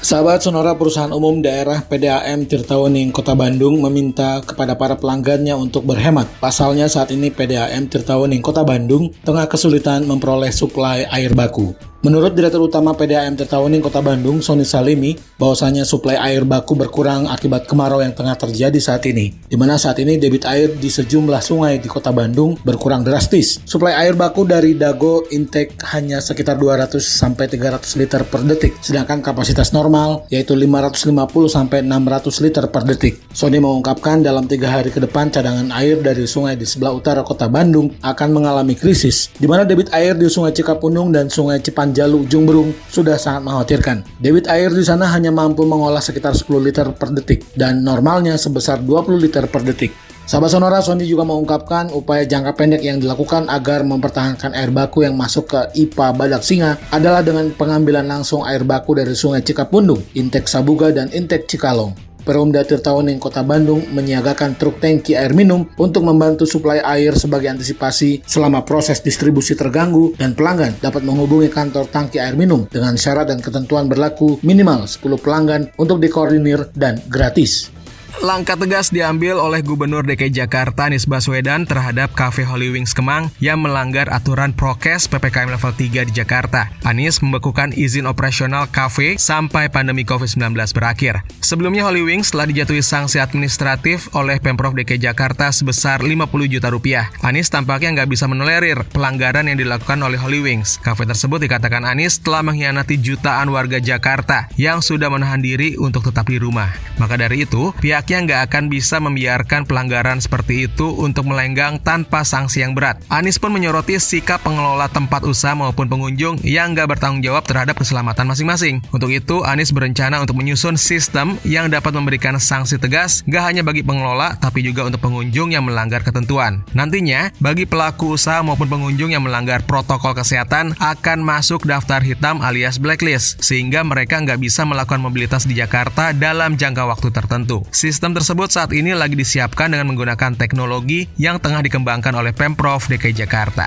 Sahabat Sonora Perusahaan Umum Daerah PDAM Tirtawening Kota Bandung meminta kepada para pelanggannya untuk berhemat. Pasalnya saat ini PDAM Tirtawening Kota Bandung tengah kesulitan memperoleh suplai air baku. Menurut Direktur Utama PDAM Tirtawening Kota Bandung, Sony Salimi, bahwasanya suplai air baku berkurang akibat kemarau yang tengah terjadi saat ini, di mana saat ini debit air di sejumlah sungai di Kota Bandung berkurang drastis. Suplai air baku dari Dago intake hanya sekitar 200 sampai 300 liter per detik, sedangkan kapasitas normal yaitu 550 sampai 600 liter per detik. Sony mengungkapkan dalam tiga hari ke depan cadangan air dari sungai di sebelah utara Kota Bandung akan mengalami krisis, di mana debit air di Sungai Cikapundung dan Sungai Cipan Jalu Ujung Berung sudah sangat mengkhawatirkan. Debit air di sana hanya mampu mengolah sekitar 10 liter per detik dan normalnya sebesar 20 liter per detik. Sahabat Sonora, Sony juga mengungkapkan upaya jangka pendek yang dilakukan agar mempertahankan air baku yang masuk ke IPA Badak Singa adalah dengan pengambilan langsung air baku dari Sungai Cikapundung, Intek Sabuga, dan Intek Cikalong. Perumda Tirtawening Kota Bandung menyiagakan truk tangki air minum untuk membantu suplai air sebagai antisipasi selama proses distribusi terganggu dan pelanggan dapat menghubungi kantor tangki air minum dengan syarat dan ketentuan berlaku minimal 10 pelanggan untuk dikoordinir dan gratis. Langkah tegas diambil oleh Gubernur DKI Jakarta Anies Baswedan terhadap Cafe Holy Wings Kemang yang melanggar aturan prokes PPKM level 3 di Jakarta. Anies membekukan izin operasional kafe sampai pandemi COVID-19 berakhir. Sebelumnya Holy Wings telah dijatuhi sanksi administratif oleh Pemprov DKI Jakarta sebesar 50 juta rupiah. Anies tampaknya nggak bisa menolerir pelanggaran yang dilakukan oleh Holy Wings. Kafe tersebut dikatakan Anies telah mengkhianati jutaan warga Jakarta yang sudah menahan diri untuk tetap di rumah. Maka dari itu, pihak pihaknya nggak akan bisa membiarkan pelanggaran seperti itu untuk melenggang tanpa sanksi yang berat. Anies pun menyoroti sikap pengelola tempat usaha maupun pengunjung yang nggak bertanggung jawab terhadap keselamatan masing-masing. Untuk itu, Anies berencana untuk menyusun sistem yang dapat memberikan sanksi tegas nggak hanya bagi pengelola, tapi juga untuk pengunjung yang melanggar ketentuan. Nantinya, bagi pelaku usaha maupun pengunjung yang melanggar protokol kesehatan akan masuk daftar hitam alias blacklist, sehingga mereka nggak bisa melakukan mobilitas di Jakarta dalam jangka waktu tertentu. Sistem Sistem tersebut saat ini lagi disiapkan dengan menggunakan teknologi yang tengah dikembangkan oleh Pemprov DKI Jakarta.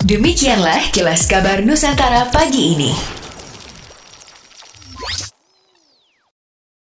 Demikianlah kilas kabar Nusantara pagi ini.